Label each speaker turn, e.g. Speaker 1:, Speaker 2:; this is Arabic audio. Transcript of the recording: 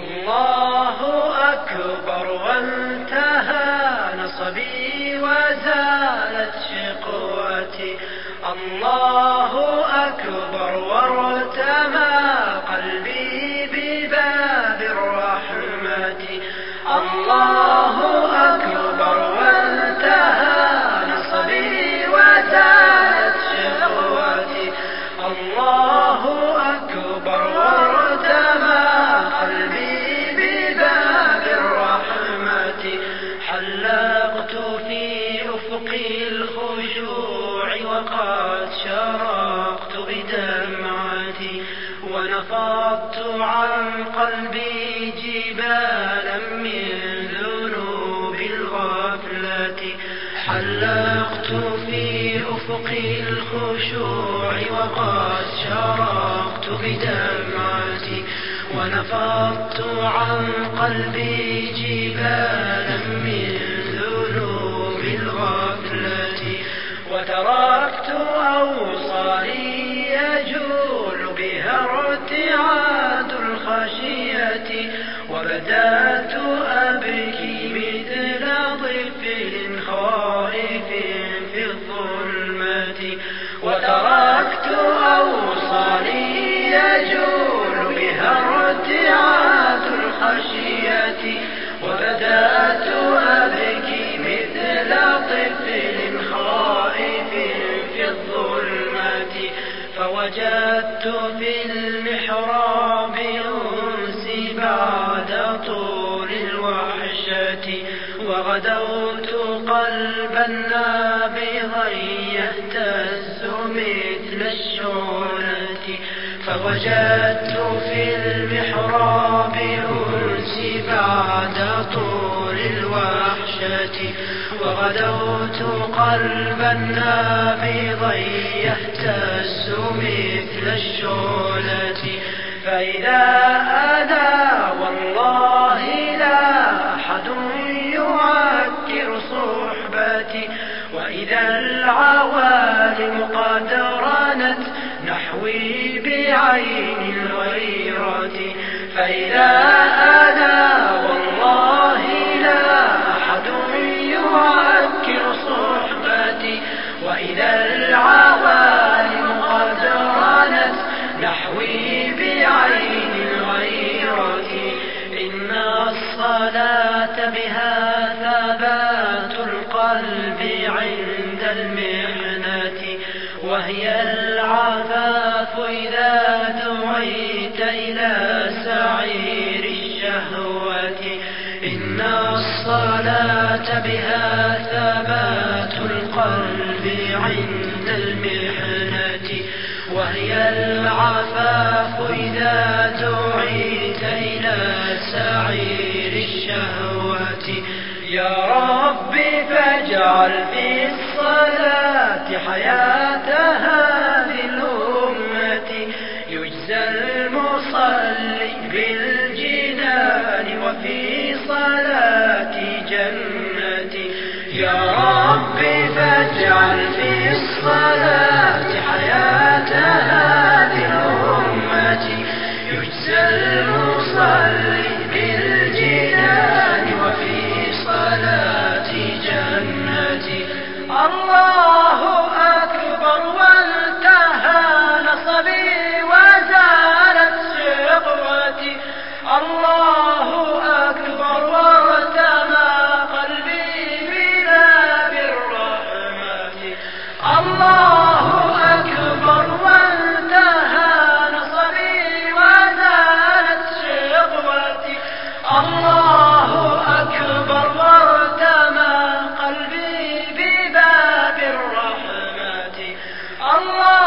Speaker 1: الله أكبر وانتهى نصبي وزالت شقوتي الله أكبر وارتمى قلبي بباب الرحمة. الله وقد شرقت بدمعتي ونفضت عن قلبي جبالا من ذنوب الغفلة. حلقت في أفق الخشوع وقد شرقت بدمعتي ونفضت عن قلبي جبالا من ذنوب الغفلة. وتركت أوصالي يجول بها ارتعاد الخشية وبدأت أبكي مثل طفل خائف في الظلمة. وتركت أوصالي يجول فوجدت في المحراب أنسي بعد طول الوحشة وغدوت قلبا نابضا يهتز مثل الشعلة فوجدت في المحراب أنسي بعد طول الوحشة. وغدوت قلبا نابضا يهتز مثل الشعلة فإذا أنا والله لا أحد يعكر صحبتي وإذا العوالم قد رنت نحوي بعين الغيرة فإذا بها ثبات القلب عند المحنة وهي العفاف إذا دعيت إلى سعير الشهوة. إن الصلاة بها ثبات القلب عند المحنة وهي العفاف إذا في الصلاة حياة هذه الأمة. يجزى المصلي بالجنان وفي صلاة جنتي يا ربي فاجعل في الصلاة الله